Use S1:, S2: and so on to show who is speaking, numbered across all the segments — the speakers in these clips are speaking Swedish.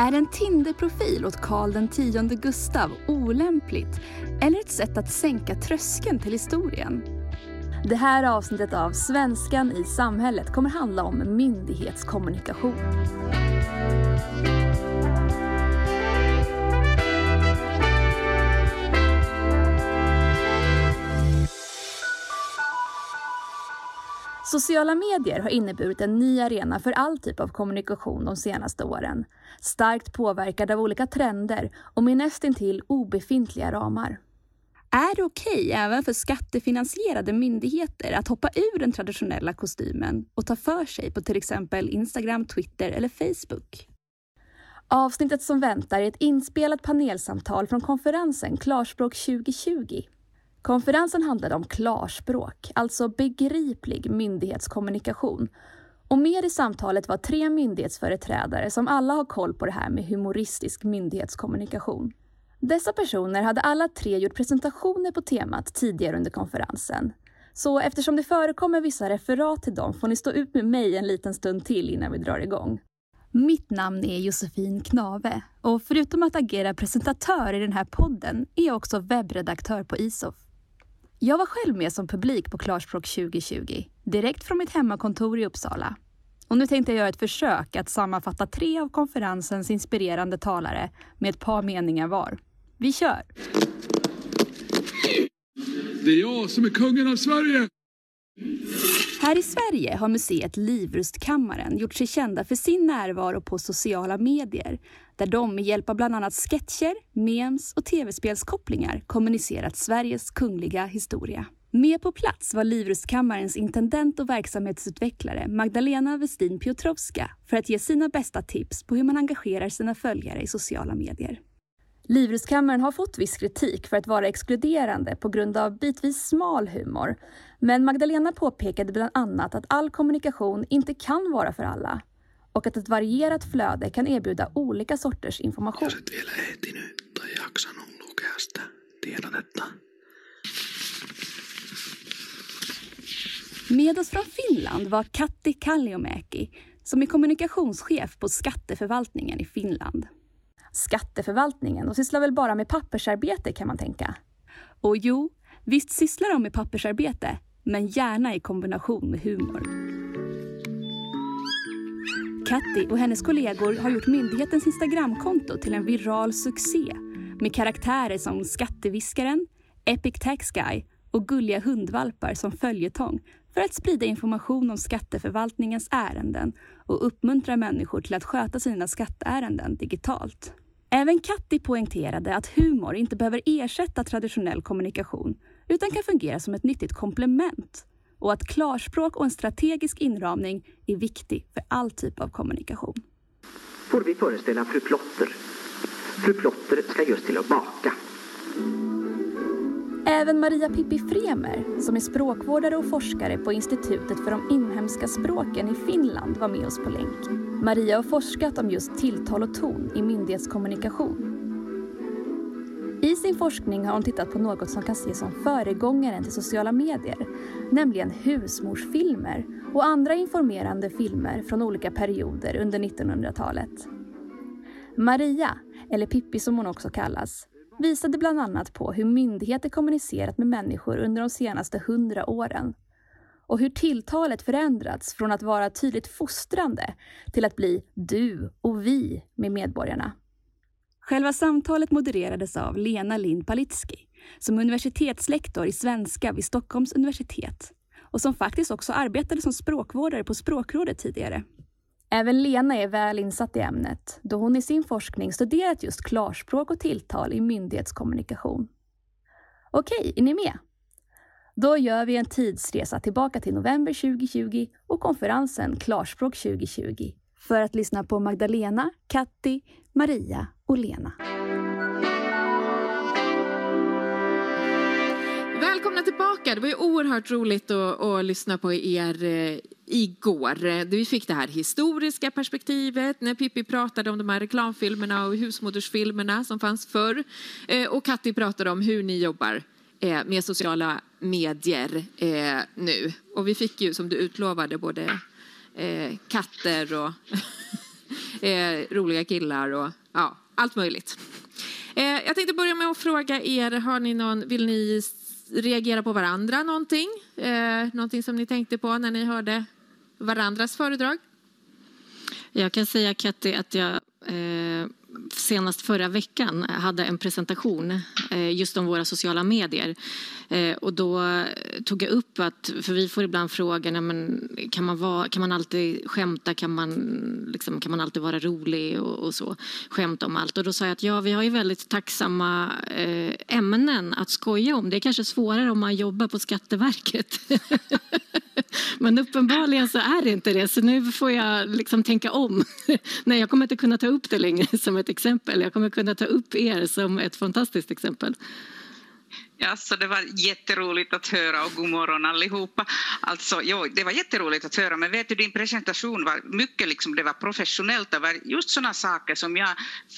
S1: Är en Tinderprofil åt Karl X Gustav olämpligt eller ett sätt att sänka tröskeln till historien? Det här avsnittet av Svenskan i samhället kommer handla om myndighetskommunikation. Sociala medier har inneburit en ny arena för all typ av kommunikation de senaste åren. Starkt påverkad av olika trender och med nästintill obefintliga ramar. Är det okej okay, även för skattefinansierade myndigheter att hoppa ur den traditionella kostymen och ta för sig på till exempel Instagram, Twitter eller Facebook? Avsnittet som väntar är ett inspelat panelsamtal från konferensen Klarspråk 2020 Konferensen handlade om klarspråk, alltså begriplig myndighetskommunikation. Och med i samtalet var tre myndighetsföreträdare som alla har koll på det här med humoristisk myndighetskommunikation. Dessa personer hade alla tre gjort presentationer på temat tidigare under konferensen. Så eftersom det förekommer vissa referat till dem får ni stå ut med mig en liten stund till innan vi drar igång. Mitt namn är Josefin Knave och förutom att agera presentatör i den här podden är jag också webbredaktör på ISOF. Jag var själv med som publik på Klarspråk 2020, direkt från mitt hemmakontor i Uppsala. Och nu tänkte jag göra ett försök att sammanfatta tre av konferensens inspirerande talare med ett par meningar var. Vi kör!
S2: Det är jag som är kungen av Sverige!
S1: Här i Sverige har museet Livrustkammaren gjort sig kända för sin närvaro på sociala medier där de med hjälp av bland annat sketcher, memes och tv-spelskopplingar kommunicerat Sveriges kungliga historia. Med på plats var Livrustkammarens intendent och verksamhetsutvecklare Magdalena Westin Piotrowska för att ge sina bästa tips på hur man engagerar sina följare i sociala medier. Livrustkammaren har fått viss kritik för att vara exkluderande på grund av bitvis smal humor. Men Magdalena påpekade bland annat att all kommunikation inte kan vara för alla och att ett varierat flöde kan erbjuda olika sorters information. Med oss från Finland var Katti Kalliomäki som är kommunikationschef på skatteförvaltningen i Finland skatteförvaltningen de sysslar väl bara med pappersarbete kan man tänka. Och jo, visst sysslar de med pappersarbete, men gärna i kombination med humor. Katti och hennes kollegor har gjort myndighetens Instagramkonto till en viral succé med karaktärer som Skatteviskaren, Epic Tax Guy och gulliga hundvalpar som följetong för att sprida information om skatteförvaltningens ärenden och uppmuntra människor till att sköta sina skatteärenden digitalt. Även Katti poängterade att humor inte behöver ersätta traditionell kommunikation utan kan fungera som ett nyttigt komplement och att klarspråk och en strategisk inramning är viktig för all typ av kommunikation.
S3: Får vi föreställa fru Plotter. Fru Plotter ska just till att baka.
S1: Även Maria Pippi Fremer, som är språkvårdare och forskare på Institutet för de inhemska språken i Finland, var med oss på länk. Maria har forskat om just tilltal och ton i myndighetskommunikation. I sin forskning har hon tittat på något som kan ses som föregångaren till sociala medier, nämligen husmorsfilmer och andra informerande filmer från olika perioder under 1900-talet. Maria, eller Pippi som hon också kallas, visade bland annat på hur myndigheter kommunicerat med människor under de senaste hundra åren och hur tilltalet förändrats från att vara tydligt fostrande till att bli du och vi med medborgarna. Själva samtalet modererades av Lena Lind Palitski som universitetslektor i svenska vid Stockholms universitet och som faktiskt också arbetade som språkvårdare på Språkrådet tidigare. Även Lena är väl insatt i ämnet då hon i sin forskning studerat just klarspråk och tilltal i myndighetskommunikation. Okej, är ni med? Då gör vi en tidsresa tillbaka till november 2020 och konferensen Klarspråk 2020 för att lyssna på Magdalena, Katti, Maria och Lena.
S4: Välkomna tillbaka. Det var ju oerhört roligt att, att lyssna på er eh, igår. Eh, vi fick det här historiska perspektivet när Pippi pratade om de här reklamfilmerna och husmodersfilmerna som fanns förr. Eh, och Katti pratade om hur ni jobbar eh, med sociala medier nu. Och vi fick ju som du utlovade både katter och roliga killar och ja, allt möjligt. Jag tänkte börja med att fråga er, har ni någon, vill ni reagera på varandra någonting? Eh, någonting som ni tänkte på när ni hörde varandras föredrag?
S5: Jag kan säga Katty att jag eh, senast förra veckan hade en presentation eh, just om våra sociala medier. Eh, och då tog jag upp att, för vi får ibland frågan, men kan, man vara, kan man alltid skämta, kan man, liksom, kan man alltid vara rolig och, och så, skämta om allt. Och då sa jag att ja, vi har ju väldigt tacksamma eh, ämnen att skoja om. Det är kanske svårare om man jobbar på Skatteverket. Men uppenbarligen så är det inte det, så nu får jag liksom tänka om. Nej, jag kommer inte kunna ta upp det längre som ett exempel. Jag kommer kunna ta upp er som ett fantastiskt exempel.
S6: Ja, så det var jätteroligt att höra och god morgon allihopa. Alltså, jo, det var jätteroligt att höra, men vet du, din presentation var mycket liksom, det var professionellt. Det var just sådana saker som jag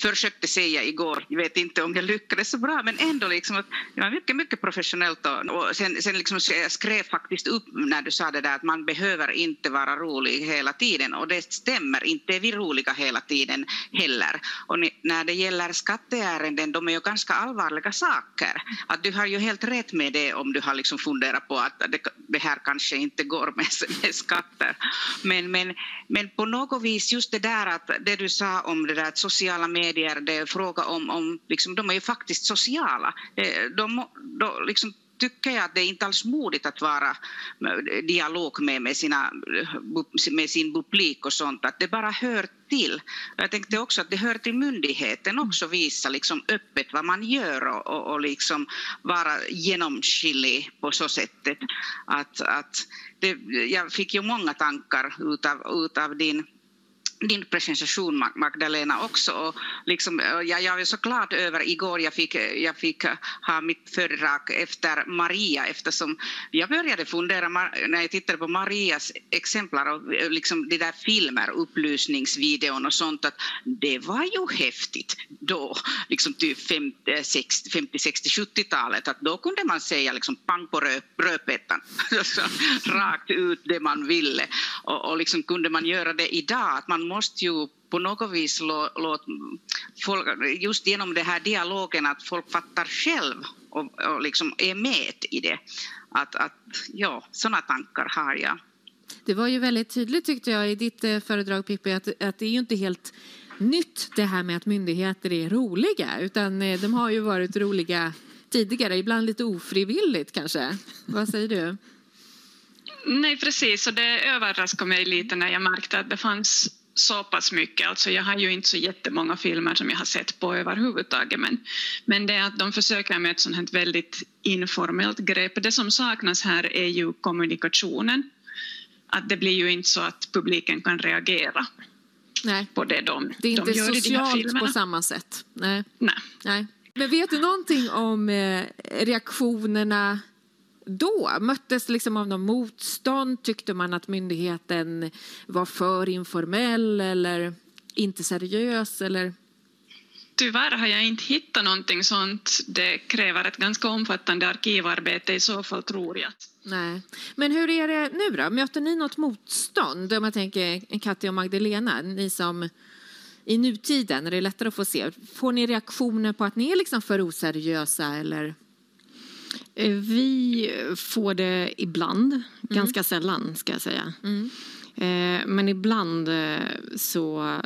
S6: försökte säga igår. Jag vet inte om jag lyckades så bra, men ändå liksom att det var mycket, mycket professionellt. Och, och sen, sen liksom, jag skrev faktiskt upp när du sa det där att man behöver inte vara rolig hela tiden och det stämmer, inte är vi roliga hela tiden heller. Och när det gäller skatteärenden, de är ju ganska allvarliga saker. Att du har ju helt rätt med det om du har liksom funderat på att det, det här kanske inte går med, med skatter. Men, men, men på något vis just det där att det du sa om det där att sociala medier, det är fråga om, om liksom, de är ju faktiskt sociala. De, de, de liksom, tycker jag att det är inte alls modigt att vara dialog med, med, sina, med sin publik och sånt, att det bara hör till. Jag tänkte också att det hör till myndigheten också visa liksom öppet vad man gör och, och, och liksom vara genomskinlig på så sättet att, att det, jag fick ju många tankar utav, utav din din presentation Magdalena också. Och liksom, eh, jag, jag är så glad över igår jag fick, eh, jag fick eh, ha mitt föredrag efter Maria eftersom jag började fundera när jag tittade på Marias exemplar och liksom de där filmer, upplysningsvideon och sånt att det var ju häftigt då, liksom typ 50, 60, 50 60, 70-talet att då kunde man säga liksom pang på rö, rödbetan, alltså, rakt ut det man ville och, och liksom kunde man göra det idag att man måste ju på något vis låta folk, just genom den här dialogen, att folk fattar själv och, och liksom är med i det. Att, att, ja, sådana tankar har jag.
S4: Det var ju väldigt tydligt tyckte jag i ditt eh, föredrag Pippi att, att det är ju inte helt nytt det här med att myndigheter är roliga utan eh, de har ju varit roliga tidigare, ibland lite ofrivilligt kanske. Vad säger du?
S7: Nej, precis. Och det överraskade mig lite när jag märkte att det fanns så pass mycket. Alltså jag har ju inte så jättemånga filmer som jag har sett på överhuvudtaget men, men det är att de försöker med ett sånt här väldigt informellt grepp. Det som saknas här är ju kommunikationen. Att det blir ju inte så att publiken kan reagera
S4: Nej.
S7: på det de,
S4: Det är inte
S7: de gör
S4: socialt på samma sätt. Nej.
S7: Nej.
S4: Nej. Men vet du någonting om eh, reaktionerna då? Möttes liksom av någon motstånd? Tyckte man att myndigheten var för informell eller inte seriös? Eller?
S7: Tyvärr har jag inte hittat någonting sånt. Det kräver ett ganska omfattande arkivarbete i så fall tror jag.
S4: Nej. Men hur är det nu då? Möter ni något motstånd? Om jag tänker Katja och Magdalena, ni som i nutiden, är det lättare att få se. Får ni reaktioner på att ni är liksom för oseriösa eller?
S5: Eh, vi får det ibland, mm. ganska sällan ska jag säga. Mm. Eh, men ibland eh, så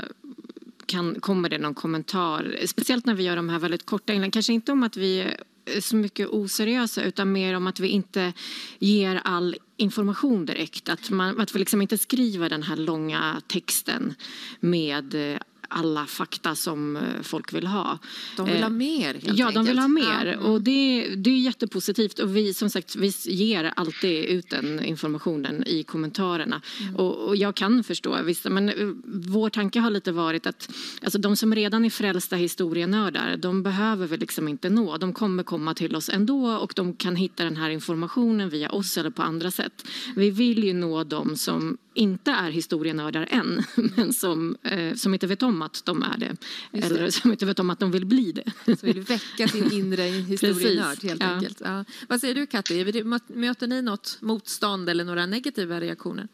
S5: kan, kommer det någon kommentar, speciellt när vi gör de här väldigt korta inläggen. Kanske inte om att vi är så mycket oseriösa utan mer om att vi inte ger all information direkt. Att, man, att vi liksom inte skriver den här långa texten med alla fakta som eh, folk vill ha.
S4: De vill ha eh, mer helt
S5: Ja, de vill ha mer.
S4: Ja. Mm.
S5: Och det, det är jättepositivt. Och vi, som sagt, vi ger alltid ut den informationen i kommentarerna. Mm. Och, och, jag kan förstå, visst, men eh, vår tanke har lite varit att alltså, de som redan är frälsta historienördar, de behöver vi liksom inte nå. De kommer komma till oss ändå och de kan hitta den här informationen via oss eller på andra sätt. Vi vill ju nå dem som inte är historienördar än, men som, eh, som inte vet om att de är det. Just eller det. som inte vet om att de vill bli det.
S4: Som vill väcka sin inre historienörd helt ja. enkelt. Ja. Vad säger du Katti, möter ni något motstånd eller några negativa reaktioner?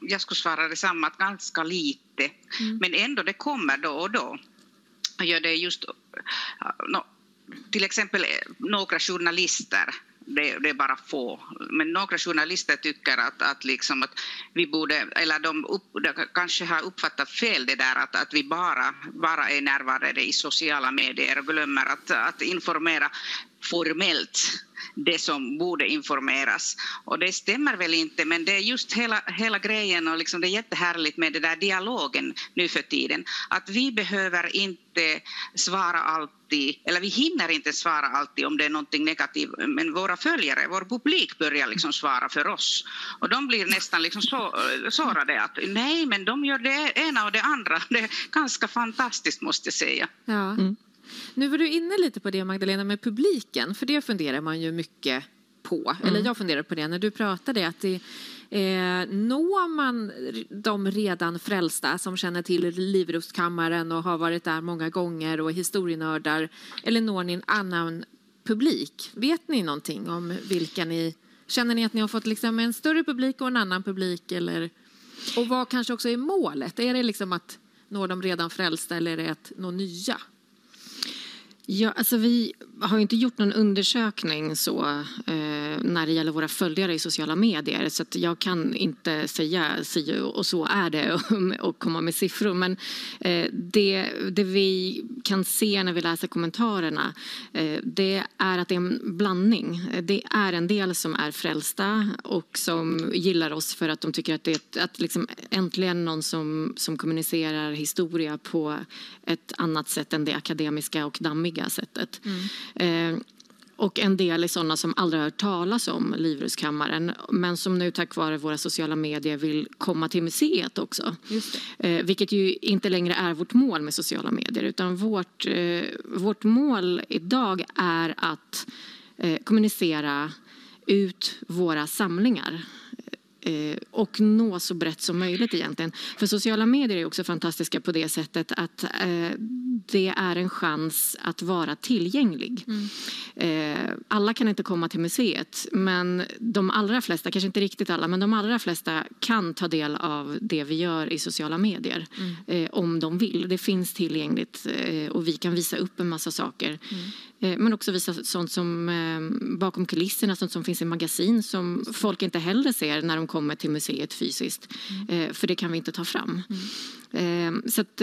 S6: jag skulle svara detsamma, att ganska lite. Mm. Men ändå, det kommer då och då. Ja, det är just, no, till exempel några journalister det, det, är bara få. Men några journalister tycker att, att, liksom att vi borde, eller de, upp, de kanske har uppfattat fel det där att, att vi bara, bara är närvarande i sociala medier och glömmer att, att informera formellt det som borde informeras. Och det stämmer väl inte, men det är just hela, hela grejen och liksom det är jättehärligt med den där dialogen nu för tiden. Att vi behöver inte svara alltid, eller vi hinner inte svara alltid om det är någonting negativt, men våra följare, vår publik börjar liksom svara för oss. Och de blir nästan liksom så, sårade att nej, men de gör det ena och det andra. Det är ganska fantastiskt måste jag säga.
S4: Ja. Mm. Nu var du inne lite på det Magdalena med publiken, för det funderar man ju mycket på. Mm. Eller jag funderar på det när du pratade, att det, eh, når man de redan frälsta som känner till Livrustkammaren och har varit där många gånger och är historienördar, eller når ni en annan publik? Vet ni någonting om vilka ni Känner ni att ni har fått liksom en större publik och en annan publik? Eller, och vad kanske också är målet? Är det liksom att nå de redan frälsta eller är det att nå nya?
S5: Ja, alltså vi har inte gjort någon undersökning så, eh, när det gäller våra följare i sociala medier så jag kan inte säga si och så är det och, och komma med siffror. Men eh, det, det vi kan se när vi läser kommentarerna eh, det är att det är en blandning. Det är en del som är frälsta och som gillar oss för att de tycker att det är att liksom äntligen någon som, som kommunicerar historia på ett annat sätt än det akademiska och dammiga sättet. Mm. Eh, och en del är sådana som aldrig har hört talas om Livrustkammaren men som nu tack vare våra sociala medier vill komma till museet också. Eh, vilket ju inte längre är vårt mål med sociala medier utan vårt, eh, vårt mål idag är att eh, kommunicera ut våra samlingar och nå så brett som möjligt egentligen. För sociala medier är också fantastiska på det sättet att eh, det är en chans att vara tillgänglig. Mm. Eh, alla kan inte komma till museet men de allra flesta, kanske inte riktigt alla, men de allra flesta kan ta del av det vi gör i sociala medier mm. Eh, om de vill. Det finns tillgängligt eh, och vi kan visa upp en massa saker. Mm. Eh, men också visa sånt som eh, bakom kulisserna, sånt som finns i magasin som folk inte heller ser när de kommer till museet fysiskt. Mm. Eh, för det kan vi inte ta fram. Mm. Så att,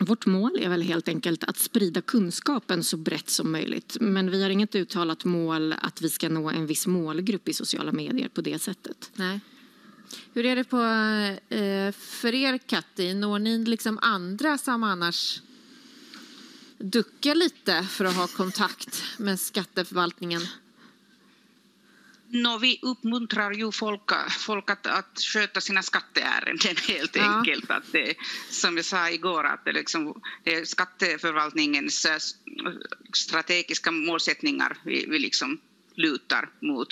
S5: vårt mål är väl helt enkelt att sprida kunskapen så brett som möjligt. Men vi har inget uttalat mål att vi ska nå en viss målgrupp i sociala medier på det sättet.
S4: Nej. Hur är det på, för er, Katti? Når ni liksom andra som annars ducka lite för att ha kontakt med skatteförvaltningen?
S6: No, vi uppmuntrar ju folk, folk att, att sköta sina skatteärenden helt ja. enkelt. Att det, som jag sa igår, att det, liksom, det är skatteförvaltningens eh, strategiska målsättningar vi, vi liksom lutar mot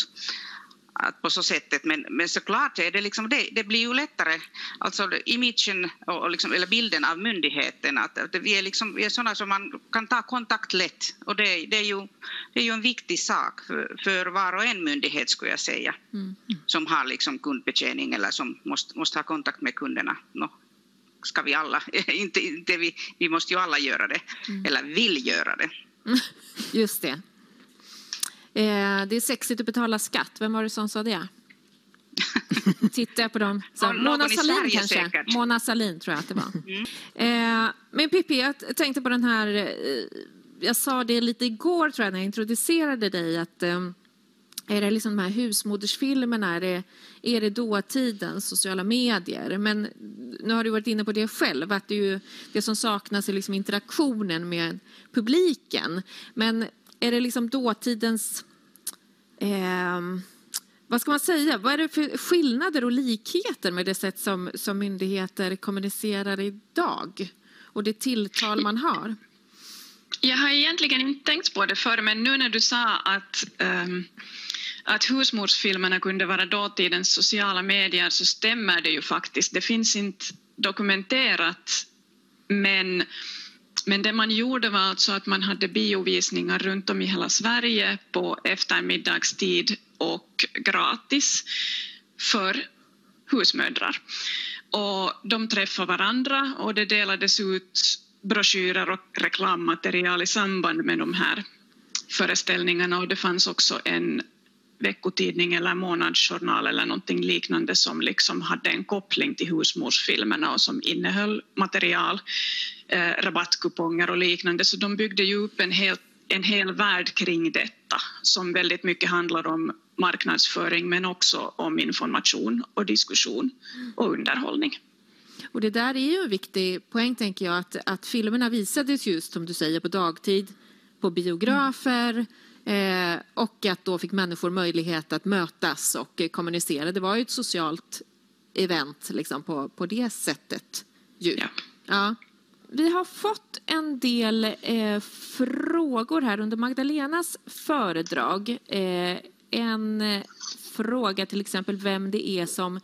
S6: att på så sättet. Men, men såklart är det, liksom det, det blir ju lättare, alltså imagen och, och liksom, eller bilden av myndigheten, att, att vi, är liksom, vi är sådana som man kan ta kontakt lätt. Och det, det, är, ju, det är ju en viktig sak för, för var och en myndighet skulle jag säga, mm. som har liksom kundbetjäning eller som måste, måste ha kontakt med kunderna. No, ska vi alla, inte, inte vi, vi måste ju alla göra det, mm. eller vill göra det.
S4: Just det. Eh, det är sexigt att betala skatt. Vem var det som sa det? Tittar jag på dem. Så, Mona Salin kanske? Säkert. Mona Salin tror jag att det var. Mm. Eh, men Pippi, jag tänkte på den här... Eh, jag sa det lite igår tror jag när jag introducerade dig att eh, är det liksom de här husmodersfilmerna, är det, är det dåtidens sociala medier? Men nu har du varit inne på det själv, att det, ju, det som saknas är liksom interaktionen med publiken. Men är det liksom dåtidens... Eh, vad ska man säga? Vad är det för skillnader och likheter med det sätt som, som myndigheter kommunicerar idag? Och det tilltal man har?
S7: Jag har egentligen inte tänkt på det förr, men nu när du sa att, um, att husmorsfilmerna kunde vara dåtidens sociala medier så stämmer det ju faktiskt. Det finns inte dokumenterat, men men det man gjorde var alltså att man hade biovisningar runt om i hela Sverige på eftermiddagstid och gratis för husmödrar. Och de träffade varandra och det delades ut broschyrer och reklammaterial i samband med de här föreställningarna och det fanns också en veckotidning eller månadsjournal eller någonting liknande som liksom hade en koppling till husmorsfilmerna och som innehöll material, eh, rabattkuponger och liknande. Så de byggde ju upp en hel, en hel värld kring detta som väldigt mycket handlar om marknadsföring men också om information och diskussion och underhållning.
S4: Och det där är ju en viktig poäng tänker jag att, att filmerna visades just som du säger på dagtid på biografer eh, och att då fick människor möjlighet att mötas och kommunicera. Det var ju ett socialt event liksom på, på det sättet. Ju.
S7: Ja.
S4: Ja. Vi har fått en del eh, frågor här under Magdalenas föredrag. Eh, en eh, fråga till exempel vem det är som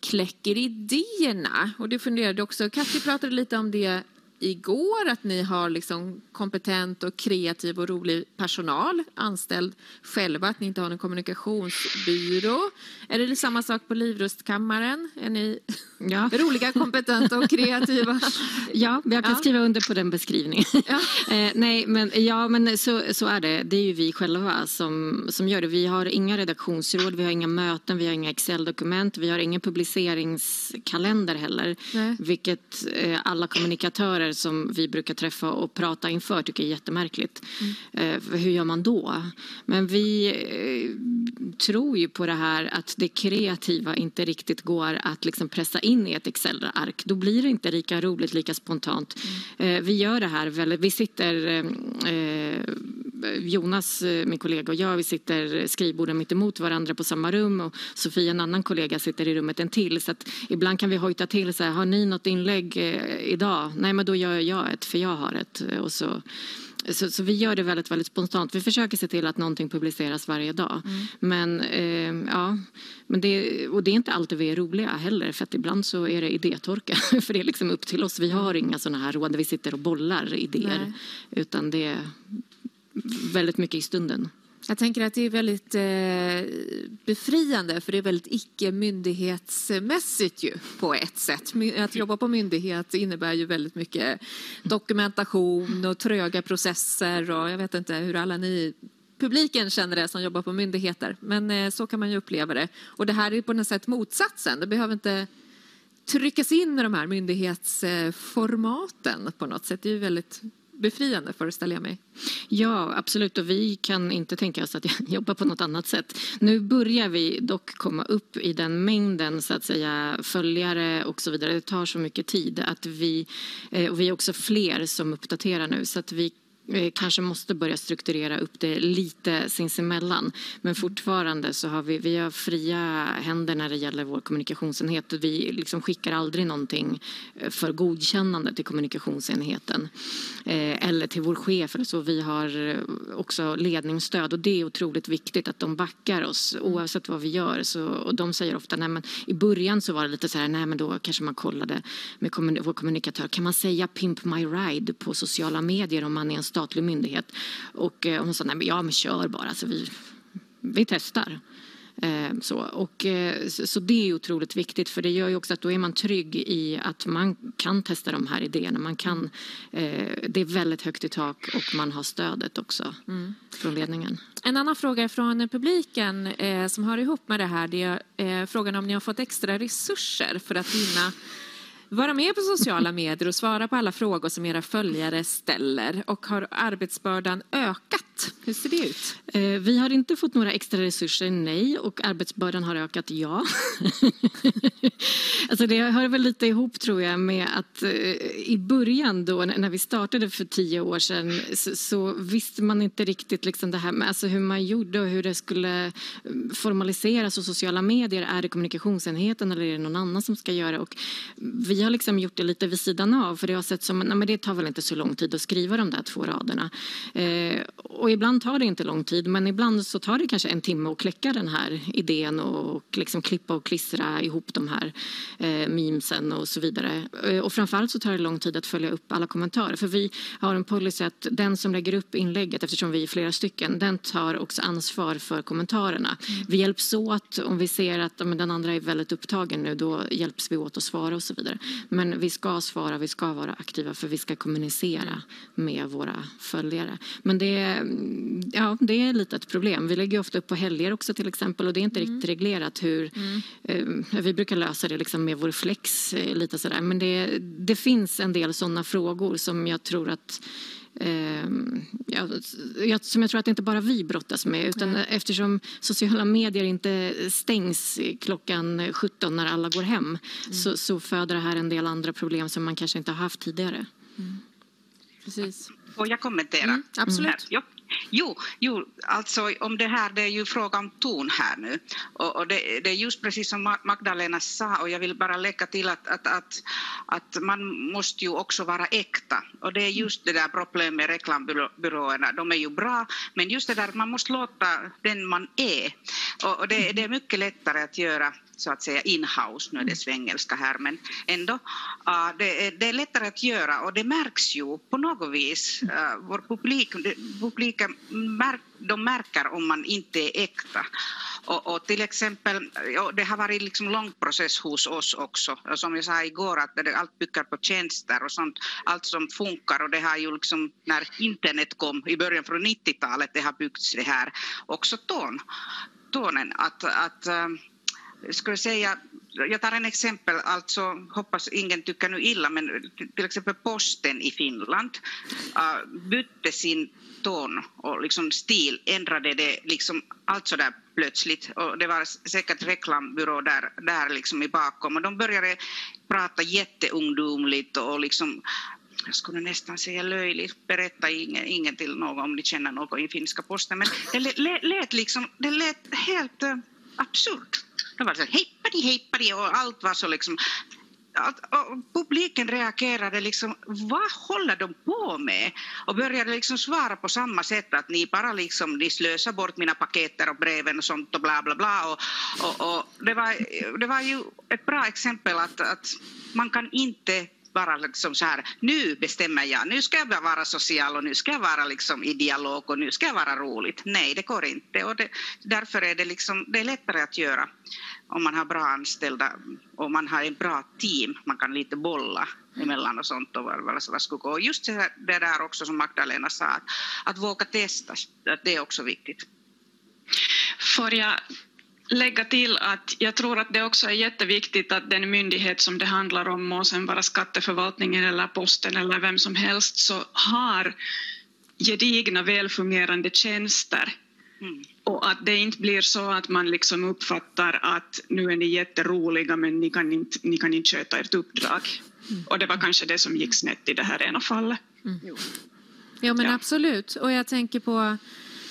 S4: kläcker idéerna. Och det funderade också, Katja pratade lite om det igår, att ni har liksom kompetent och kreativ och rolig personal anställd själva, att ni inte har en kommunikationsbyrå. Är det samma sak på Livrustkammaren? Är ni
S5: Ja.
S4: roliga, kompetenta och kreativa?
S5: Ja, jag kan
S4: Ja.
S5: skriva under på den beskrivningen.
S4: Ja.
S5: eh, nej, men, ja, men så, så är det. Det är ju vi själva som, som gör det. Vi har inga redaktionsråd, vi har inga möten, vi har inga Excel-dokument, vi har ingen publiceringskalender heller.
S4: Nej.
S5: Vilket eh, alla kommunikatörer som vi brukar träffa och prata inför tycker är jättemärkligt. Eh, för hur gör man då? Men vi eh, tror ju på det här att det kreativa inte riktigt går att liksom pressa in i ett Excel-ark. Då blir det inte lika roligt, lika spontant. Eh, vi gör det här väldigt... Vi sitter... Eh, eh, Jonas, eh, min kollega och jag, vi sitter skrivborden mitt emot varandra på samma rum och Sofia, en annan kollega, sitter i rummet en till. Så att ibland kan vi hojta till så här, har ni något inlägg eh, idag? Nej, men då gör jag ett, för jag har ett. Och så, så, så vi gör det väldigt, väldigt spontant. Vi försöker se till att någonting publiceras varje dag. Men, eh, ja, men det, och det är inte alltid vi är roliga heller för att ibland så är det idétorka. för det är liksom upp till oss. Vi har inga sådana här råd där vi sitter och bollar idéer.
S4: Nej.
S5: Utan det väldigt mycket i stunden.
S4: Jag tänker att det är väldigt eh, befriande för det är väldigt icke-myndighetsmässigt ju på ett sätt. Att jobba på myndighet innebär ju väldigt mycket dokumentation och tröga processer och jag vet inte hur alla ni publiken känner det som jobbar på myndigheter. Men eh, så kan man ju uppleva det. Och det här är på något sätt motsatsen. Det behöver inte tryckas in i de här myndighetsformaten på något sätt. Det är ju väldigt befriande föreställer jag mig.
S5: Ja, absolut. Och vi kan inte tänka oss att jobba på något annat sätt. Nu börjar vi dock komma upp i den mängden så att säga följare och så vidare. Det tar så mycket tid att vi, eh, och vi är också fler som uppdaterar nu så att vi Eh, kanske måste börja strukturera upp det lite sinsemellan. Men fortfarande så har vi, vi har fria händer när det gäller vår kommunikationsenhet. Vi liksom skickar aldrig någonting eh, för godkännande till kommunikationsenheten. Eh, eller till vår chef eller så. Vi har eh, också ledningsstöd och det är otroligt viktigt att de backar oss oavsett vad vi gör. Så, och de säger ofta, nej men i början så var det lite så här, nej men då kanske man kollade med kommun- vår kommunikatör, kan man säga pimp my ride på sociala medier om man är en statlig myndighet? Och eh, hon sa, nej men ja men kör bara, så vi, vi testar. Eh, Så, och, eh, så det är otroligt viktigt för det gör ju också att då är man trygg i att man kan testa de här idéerna. Man kan, det är väldigt högt i tak och man har stödet också från ledningen.
S4: En annan fråga från publiken som hör ihop med det här det är frågan om ni har fått extra resurser för att hinna vara med på sociala medier och svara på alla frågor som era följare ställer. Och har arbetsbördan ökat? Hur ser det ut?
S5: Eh, Vi har inte fått några extra resurser, nej. Och arbetsbördan har ökat, ja. alltså det hör väl lite ihop, tror jag, med att eh, i början då, när vi startade för tio år sedan så, så visste man inte riktigt liksom det här med alltså hur man gjorde och hur det skulle mm, formaliseras och sociala medier. Är det kommunikationsenheten eller är det någon annan som ska göra? Och vi har liksom gjort det lite vid sidan av för det har sett som nej, men det tar väl inte så lång tid att skriva de där två raderna. Eh, och ibland tar det inte lång tid men ibland så tar det kanske en timme att kläcka den här idén och liksom klippa och klistra ihop de här eh, memesen och så vidare. Eh, och framförallt så tar det lång tid att följa upp alla kommentarer för vi har en policy att den som lägger upp inlägget eftersom vi är flera stycken den tar också ansvar för kommentarerna. Mm. Vi hjälps åt om vi ser att men, den andra är väldigt upptagen nu då hjälps vi åt att svara och så vidare. Men vi ska svara, vi ska vara aktiva för vi ska kommunicera med våra följare. Men det är, ja, det är lite ett problem. Vi lägger ofta upp på helger också till exempel och det är inte mm. riktigt reglerat hur mm. eh, vi brukar lösa det liksom med vår flex eh, lite sådär. Men det, det finns en del sådana frågor som jag tror att eh, jag, som jag tror att inte bara vi brottas med. Utan Nej. eftersom sociala medier inte stängs klockan 17 när alla går hem mm. så, så föder det här en del andra problem som man kanske inte har haft tidigare. Mm.
S6: Precis. Får jag kommentera?
S4: Mm, absolut.
S6: Ja. Jo, jo, alltså om det här, det är ju fråga om ton här nu. Och, och det, det, är just precis som Magdalena sa, och jag vill bara lägga till att, att, att, att, man måste ju också vara äkta. Och det är just det där problemet med reklambyråerna, de är ju bra, men just det där att man måste låta den man är. Och, och det, det är mycket lättare att göra så att säga in-house, nu är det svengelska här, men ändå. Uh, det, är, det, är lättare att göra och det märks ju på något vis. Uh, vår publik, publiken märk, de märker om man inte är äkta. Och, och, till exempel, det har varit liksom lång process hos oss också. Och som jag sa igår, att det, allt bygger på tjänster och sånt. Allt som funkar och det har ju liksom när internet kom i början från 90-talet, det har byggts det här. Också ton, tonen att, att skulle säga, jag tar en exempel, alltså hoppas ingen tycker nu illa, men till exempel posten i Finland uh, bytte sin ton och liksom stil, ändrade det liksom allt så där plötsligt. Och det var säkert reklambyrå där, där liksom i bakom. Och de började prata jätteungdomligt och liksom jag skulle nästan säga löjligt, berätta ingen, ingen till någon om ni känner någon i finska posten, men det lät, liksom, det lät helt absurt. De var så hejpadi, hejpadi och allt var så liksom och publiken reagerade liksom, vad håller de på med? Och började liksom svara på samma sätt att ni bara liksom, ni slösar bort mina paketer och breven och sånt och bla bla bla. Och, och, och det, var, det var ju ett bra exempel att, att man kan inte vara liksom så här, nu bestämmer jag, nu ska jag vara social och nu ska jag vara liksom i dialog och nu ska jag vara roligt. Nej, det går inte och det, därför är det, liksom, det är lättare att göra om man har bra anställda och man har ett bra team, man kan lite bolla emellan och sånt och vad, ska gå. Just det, det där också som Magdalena sa, att, att våga testa, det är också viktigt.
S7: Får jag lägga till att jag tror att det också är jätteviktigt att den myndighet som det handlar om, må sen vara skatteförvaltningen eller posten eller vem som helst, så har gedigna välfungerande tjänster. Mm. Och att det inte blir så att man liksom uppfattar att nu är ni jätteroliga men ni kan inte, ni kan inte sköta ert uppdrag. Mm. Och det var kanske det som gick snett i det här ena fallet. Mm.
S4: Ja men ja. absolut. Och jag tänker på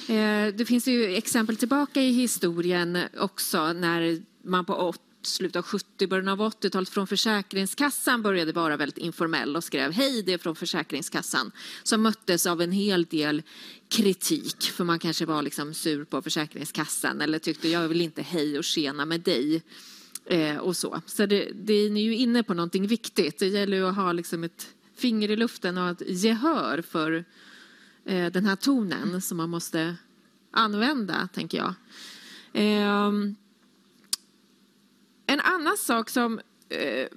S4: Eh, det finns ju exempel tillbaka i historien också när man på slutet av 70, början av 80-talet från Försäkringskassan började vara väldigt informell och skrev hej det är från Försäkringskassan som möttes av en hel del kritik för man kanske var liksom sur på Försäkringskassan eller tyckte jag vill inte hej och tjena med dig eh, och så. Så det, det är ju inne på någonting viktigt. Det gäller ju att ha liksom ett finger i luften och ett gehör för den här tonen som man måste använda, tänker jag. Ehm, en annan sak som eh,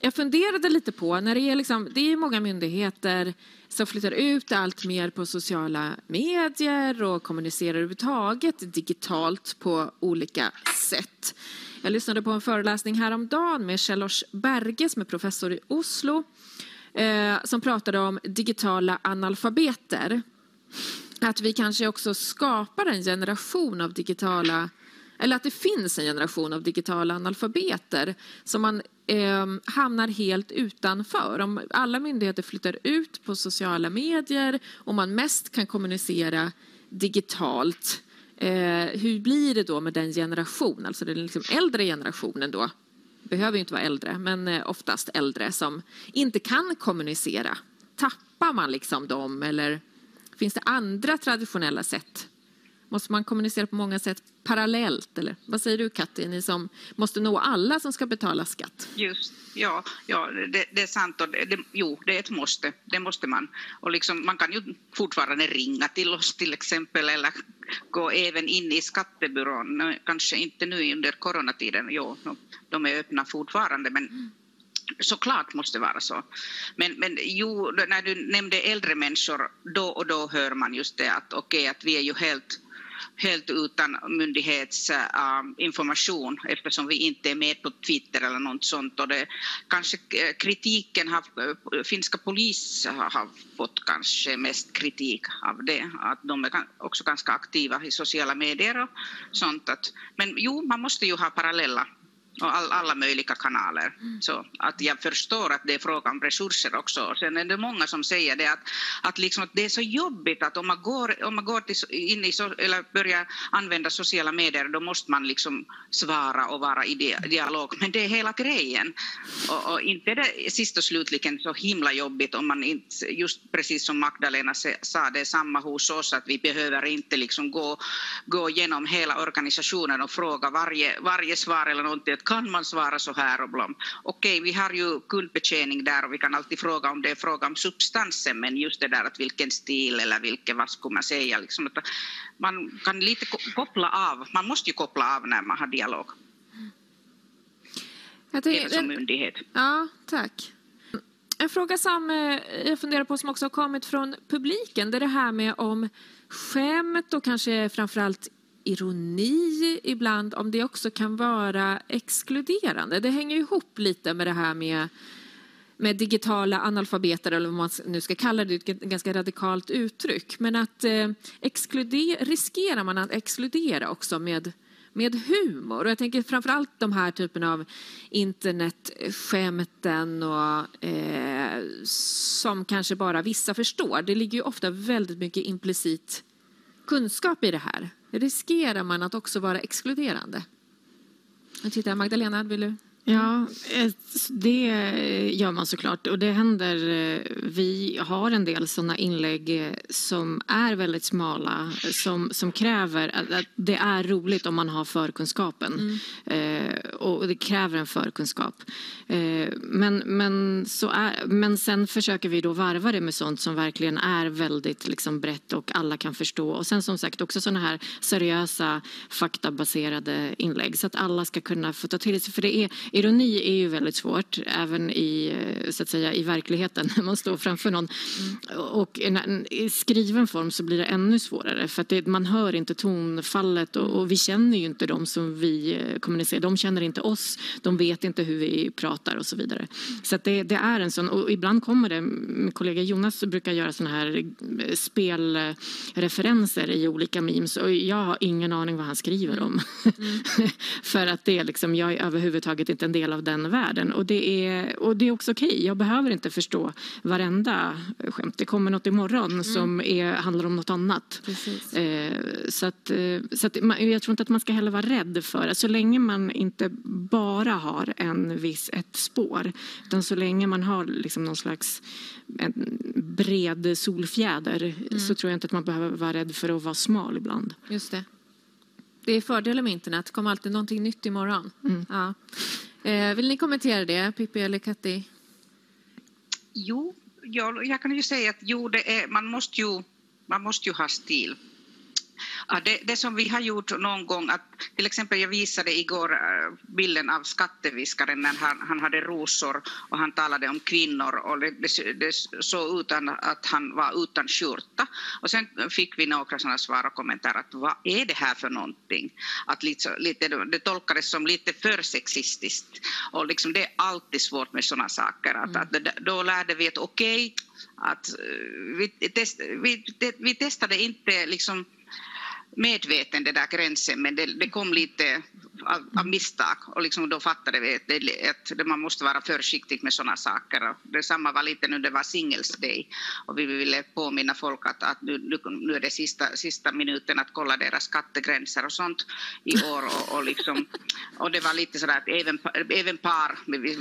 S4: jag funderade lite på, när det är, liksom, det är många myndigheter som flyttar ut allt mer på sociala medier och kommunicerar överhuvudtaget digitalt på olika sätt. Jag lyssnade på en föreläsning häromdagen med Kjell-Lars Berge som är professor i Oslo eh, som pratade om digitala analfabeter. Att vi kanske också skapar en generation av digitala eller att det finns en generation av digitala analfabeter som man eh, hamnar helt utanför. Om alla myndigheter flyttar ut på sociala medier och man mest kan kommunicera digitalt, eh, hur blir det då med den generation, alltså den liksom äldre generationen då, behöver ju inte vara äldre, men eh, oftast äldre som inte kan kommunicera. Tappar man liksom dem eller finns det andra traditionella sätt? Måste man kommunicera på många sätt parallellt? Eller vad säger du Katti, ni som måste nå alla som ska betala skatt?
S6: Just, ja, ja det, det är sant. Och det, det, jo, det är ett måste. Det måste man. Och liksom, man kan ju fortfarande ringa till oss till exempel eller gå även in i skattebyrån. Kanske inte nu under coronatiden. Jo, de är öppna fortfarande, men såklart måste vara så. Men, men jo, när du nämnde äldre människor, då och då hör man just det att okej, okay, att vi är ju helt helt utan myndighetsinformation ähm, äh, eftersom vi inte är med på Twitter eller något sånt. Och det, kanske eh, kritiken har, eh, finska polis har, har fått kanske mest kritik av det, att de är också ganska aktiva i sociala medier och sånt. Att, men jo, man måste ju ha parallella och all, alla möjliga kanaler. Mm. Så att jag förstår att det är fråga om resurser också. Sen är det många som säger det att, att, liksom att det är så jobbigt att om man går, om man går till, in i so, eller börjar använda sociala medier då måste man liksom svara och vara i dialog. Men det är hela grejen. Och, och inte är det sist och slutligen så himla jobbigt om man inte, just precis som Magdalena sa, det är samma hos oss att vi behöver inte liksom gå, gå igenom hela organisationen och fråga varje, varje svar eller någonting kan man svara så här och blom. Okej, vi har ju kundbetjäning där och vi kan alltid fråga om det är fråga om substansen men just det där att vilken stil eller vilken, vad skulle man säga, liksom, att man kan lite koppla av, man måste ju koppla av när man har dialog. Jag tänker, Även som myndighet.
S4: Ja, tack. En fråga som eh, jag funderar på som också har kommit från publiken, det är det här med om skämt och kanske framförallt ironi ibland, om det också kan vara exkluderande. Det hänger ihop lite med det här med, med digitala analfabeter, eller vad man nu ska kalla det, ett ganska radikalt uttryck. Men att eh, riskerar man att exkludera också med med humor. Och jag tänker framförallt de här typen av internetskämten och, eh, som kanske bara vissa förstår. Det ligger ju ofta väldigt mycket implicit kunskap i det här riskerar man att också vara exkluderande. Jag tittar, Magdalena, vill du?
S5: Ja, det gör man såklart. Och det händer. Vi har en del sådana inlägg som är väldigt smala som, som kräver att det är roligt om man har förkunskapen. Mm. Eh, och det kräver en förkunskap. Eh, men, men, så är, men sen försöker vi då varva det med sånt som verkligen är väldigt liksom, brett och alla kan förstå. Och sen som sagt också sådana här seriösa faktabaserade inlägg så att alla ska kunna få ta till sig. För det är ironi är ju väldigt svårt, även i, så att säga, i verkligheten när man står framför någon. Mm. Och i skriven form så blir det ännu svårare för att det, man hör inte tonfallet och, och, vi känner ju inte dem som vi eh, kommunicerar. De känner inte oss, de vet inte hur vi pratar och så vidare. Så det, det, är en sån, och ibland kommer det, min kollega Jonas brukar göra såna här eh, spelreferenser i olika memes och jag har ingen aning vad han skriver om. Mm. för att det är liksom, jag är överhuvudtaget inte en del av den världen. Och det är, och det är också okej. Okay. Jag behöver inte förstå varenda skämt. Det kommer något imorgon mm. som är, handlar om något annat. Eh, så att, eh, så att jag tror inte att man ska heller vara rädd för det. Så länge man inte bara har en viss, ett spår. Utan så länge man har liksom någon slags en bred solfjäder mm. så tror jag inte att man behöver vara rädd för att vara smal ibland.
S4: Just det. Det är fördelen med internet. Det kommer alltid någonting nytt imorgon. Mm. Ja. Eh, vill ni kommentera det, Pippi eller Katti?
S6: Jo, jag, jag kan ju säga att jo, det är, man, måste ju, man måste ju ha stil. Ja, det, det, som vi har gjort någon gång, att till exempel jag visade igår äh, bilden av skatteviskaren när han, han hade rosor och han talade om kvinnor och det, det, det såg ut att han var utan skjorta. Och sen fick vi några sådana svar och kommentarer att vad är det här för någonting? Att lite, lite, det tolkades som lite för sexistiskt och liksom det är alltid svårt med sådana saker. Att, mm. att då lärde vi att okej, okay, att äh, vi, test, vi, vi testade inte liksom medveten den där gränsen men det, det, kom lite av, av misstag och liksom då fattade vi att, att man måste vara försiktig med sådana saker. Och detsamma var lite nu det var Singles Day. Och vi ville påminna folk att, att nu, nu är det sista, sista minuten att kolla deras skattegränser och sånt i år. Och, och, liksom, och det var lite sådär att även, även par vi, vi,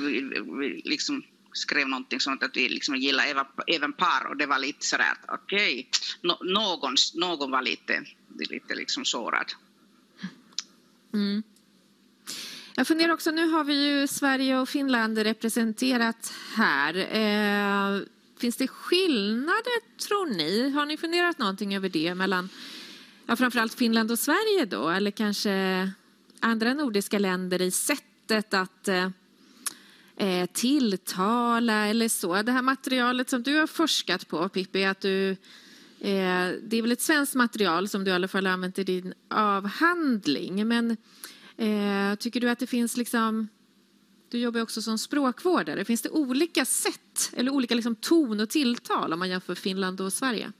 S6: vi, liksom skrev någonting sånt att vi liksom gillar även, även par. Och det var lite sådär att okej, okay, någon, någon var lite, lite liksom sårad.
S4: Mm. Jag funderar också, nu har vi ju Sverige och Finland representerat här. Eh, finns det skillnader tror ni? Har ni funderat någonting över det mellan ja, framförallt Finland och Sverige då? Eller kanske andra nordiska länder i sättet att eh, eh tilltala eller så. Det här materialet som du har forskat på Pippi, att du, det är väl ett svenskt material som du i alla fall använt i din avhandling. Men eh, tycker du att det finns liksom du jobbar också som språkvårdare. Finns det olika sätt eller olika liksom ton och tilltal om man jämför Finland och Sverige?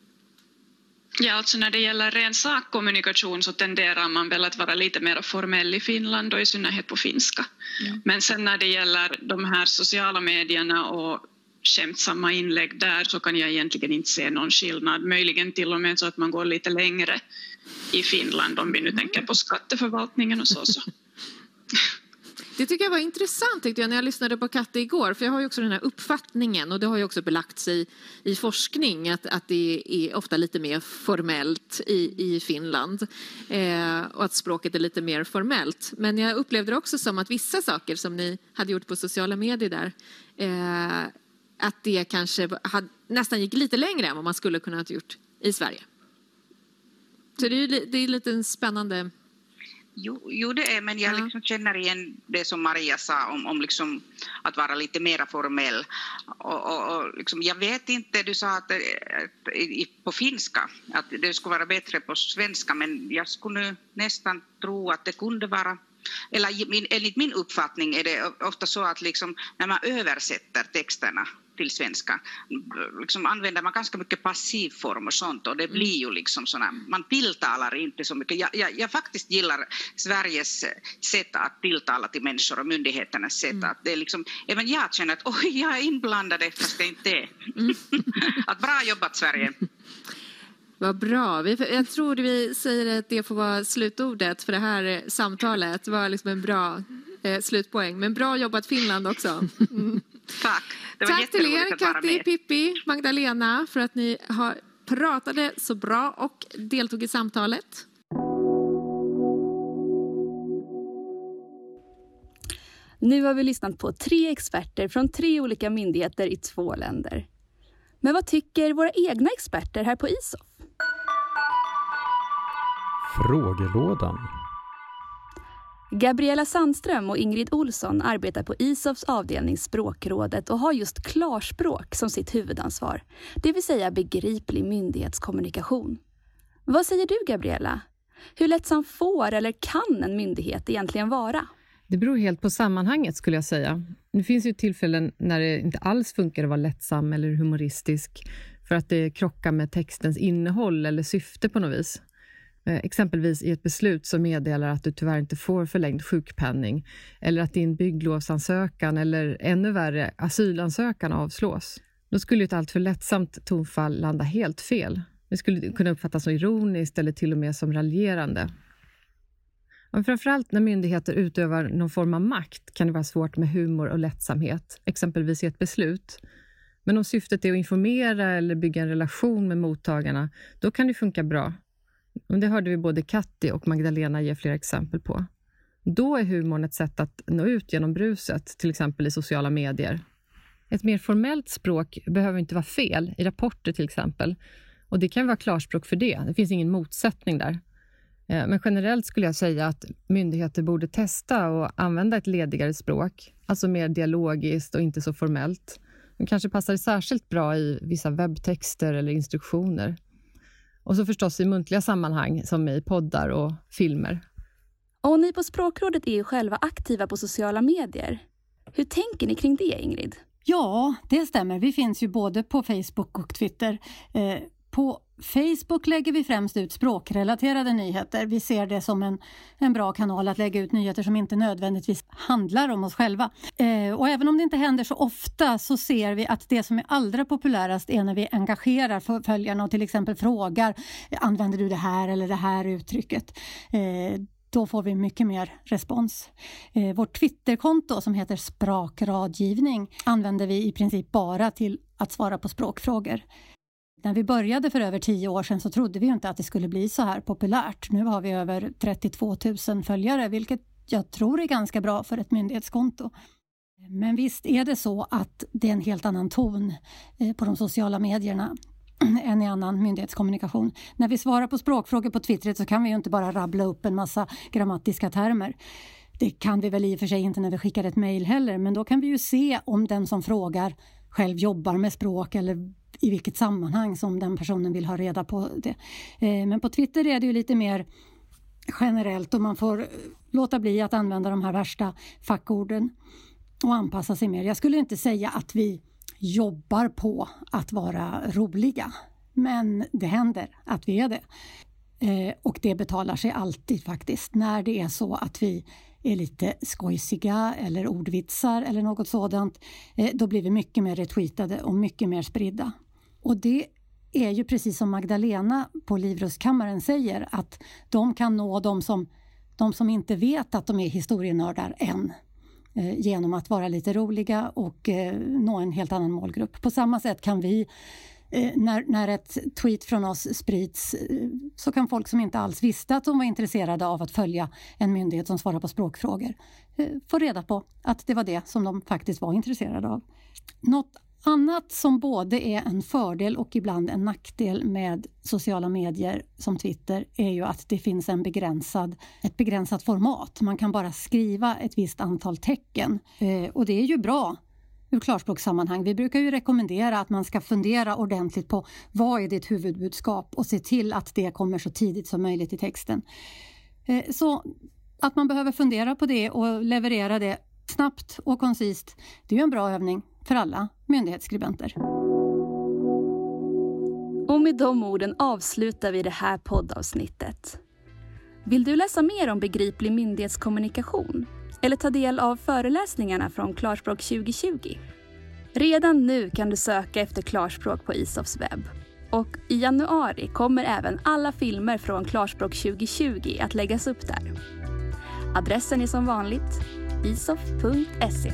S7: Ja, alltså när det gäller ren sakkommunikation så tenderar man väl att vara lite mer formell i Finland och i synnerhet på finska. Mm. Men sen när det gäller de här sociala medierna och skämtsamma inlägg där så kan jag egentligen inte se någon skillnad. Möjligen till och med så att man går lite längre i Finland om vi nu tänker på skatteförvaltningen och så. så.
S4: Det tycker jag var intressant tyckte jag när jag lyssnade på Katte igår. För jag har ju också den här uppfattningen och det har ju också belagts i, i forskning att, att det är ofta lite mer formellt i, i Finland. Eh, och att språket är lite mer formellt. Men jag upplevde det också som att vissa saker som ni hade gjort på sociala medier där eh, att det kanske had, nästan gick lite längre än vad man skulle kunna ha gjort i Sverige. Så det är, det är lite en spännande
S6: Jo, jo, det är, men jag ja. liksom känner igen det som Maria sa om, om liksom att vara lite mer formell. Och, och, och liksom, jag vet inte, du sa att, att, på finska att det skulle vara bättre på svenska, men jag skulle nästan tro att det kunde vara eller min, enligt min uppfattning är det ofta så att liksom, när man översätter texterna till svenska liksom använder man ganska mycket passivform och sånt och det mm. blir ju liksom såna, man tilltalar inte så mycket. Jag, jag, jag faktiskt gillar Sveriges sätt att tilltala till människor och myndigheternas sätt mm. att det är liksom, även jag känner att oj, jag är inblandad fast det inte är. Mm. att bra jobbat Sverige.
S4: Vad bra. Jag tror vi säger att det får vara slutordet för det här samtalet. Det var liksom en bra eh, slutpoäng. Men bra jobbat Finland också. Mm.
S6: Tack.
S4: Tack till er, Katti, Pippi, Magdalena, för att ni har pratade så bra och deltog i samtalet.
S1: Nu har vi lyssnat på tre experter från tre olika myndigheter i två länder. Men vad tycker våra egna experter här på ISOF?
S8: Frågelådan.
S1: Gabriella Sandström och Ingrid Olsson arbetar på ISOFs avdelning Språkrådet och har just klarspråk som sitt huvudansvar, det vill säga begriplig myndighetskommunikation. Vad säger du, Gabriella? Hur lättsam får eller kan en myndighet egentligen vara?
S9: Det beror helt på sammanhanget skulle jag säga. Det finns ju tillfällen när det inte alls funkar att vara lättsam eller humoristisk för att det krockar med textens innehåll eller syfte på något vis. Eh, exempelvis i ett beslut som meddelar att du tyvärr inte får förlängd sjukpenning eller att din bygglovsansökan eller ännu värre asylansökan avslås. Då skulle ett alltför lättsamt tonfall landa helt fel. Det skulle kunna uppfattas som ironiskt eller till och med som raljerande. Men framförallt när myndigheter utövar någon form av makt kan det vara svårt med humor och lättsamhet, exempelvis i ett beslut. Men om syftet är att informera eller bygga en relation med mottagarna, då kan det funka bra. Och det hörde vi både Katti och Magdalena ge flera exempel på. Då är humorn ett sätt att nå ut genom bruset, till exempel i sociala medier. Ett mer formellt språk behöver inte vara fel, i rapporter till exempel. Och Det kan vara klarspråk för det. Det finns ingen motsättning där. Eh, men generellt skulle jag säga att myndigheter borde testa och använda ett ledigare språk, alltså mer dialogiskt och inte så formellt. Det kanske passar särskilt bra i vissa webbtexter eller instruktioner. Och så förstås i muntliga sammanhang som i poddar och filmer.
S1: Och ni på Språkrådet är ju själva aktiva på sociala medier. Hur tänker ni kring det, Ingrid?
S10: Ja, det stämmer. Vi finns ju både på Facebook och Twitter. På Facebook lägger vi främst ut språkrelaterade nyheter. Vi ser det som en, en bra kanal att lägga ut nyheter som inte nödvändigtvis handlar om oss själva. Eh, och även om det inte händer så ofta så ser vi att det som är allra populärast är när vi engagerar följarna och till exempel frågar använder du det här eller det här uttrycket. Eh, då får vi mycket mer respons. Eh, vårt Twitterkonto som heter Sprakradgivning, använder vi i princip bara till att svara på språkfrågor. När vi började för över tio år sedan så trodde vi inte att det skulle bli så här populärt. Nu har vi över 32 000 följare, vilket jag tror är ganska bra för ett myndighetskonto. Men visst är det så att det är en helt annan ton eh, på de sociala medierna än i annan myndighetskommunikation. När vi svarar på språkfrågor på Twitter så kan vi ju inte bara rabbla upp en massa grammatiska termer. Det kan vi väl i och för sig inte när vi skickar ett mejl heller, men då kan vi ju se om den som frågar själv jobbar med språk eller i vilket sammanhang som den personen vill ha reda på det. Eh, men på Twitter är det ju lite mer generellt och man får låta bli att använda de här värsta fackorden och anpassa sig mer. Jag skulle inte säga att vi jobbar på att vara roliga, men det händer att vi är det. Eh, och det betalar sig alltid faktiskt när det är så att vi är lite skojsiga eller ordvitsar eller något sådant. Eh, då blir vi mycket mer retweetade och mycket mer spridda. Och det är ju precis som Magdalena på Livrustkammaren säger att de kan nå de som, de som inte vet att de är historienördar än eh, genom att vara lite roliga och eh, nå en helt annan målgrupp. På samma sätt kan vi eh, när, när ett tweet från oss sprids eh, så kan folk som inte alls visste att de var intresserade av att följa en myndighet som svarar på språkfrågor eh, få reda på att det var det som de faktiskt var intresserade av. Något Annat som både är en fördel och ibland en nackdel med sociala medier som Twitter är ju att det finns en begränsad, ett begränsat format. Man kan bara skriva ett visst antal tecken eh, och det är ju bra ur klarspråkssammanhang. Vi brukar ju rekommendera att man ska fundera ordentligt på vad är ditt huvudbudskap och se till att det kommer så tidigt som möjligt i texten. Eh, så att man behöver fundera på det och leverera det snabbt och koncist, det är ju en bra övning för alla myndighetsskribenter.
S1: Och med de orden avslutar vi det här poddavsnittet. Vill du läsa mer om begriplig myndighetskommunikation eller ta del av föreläsningarna från Klarspråk 2020? Redan nu kan du söka efter Klarspråk på Isofs webb. Och i januari kommer även alla filmer från Klarspråk 2020 att läggas upp där. Adressen är som vanligt isof.se.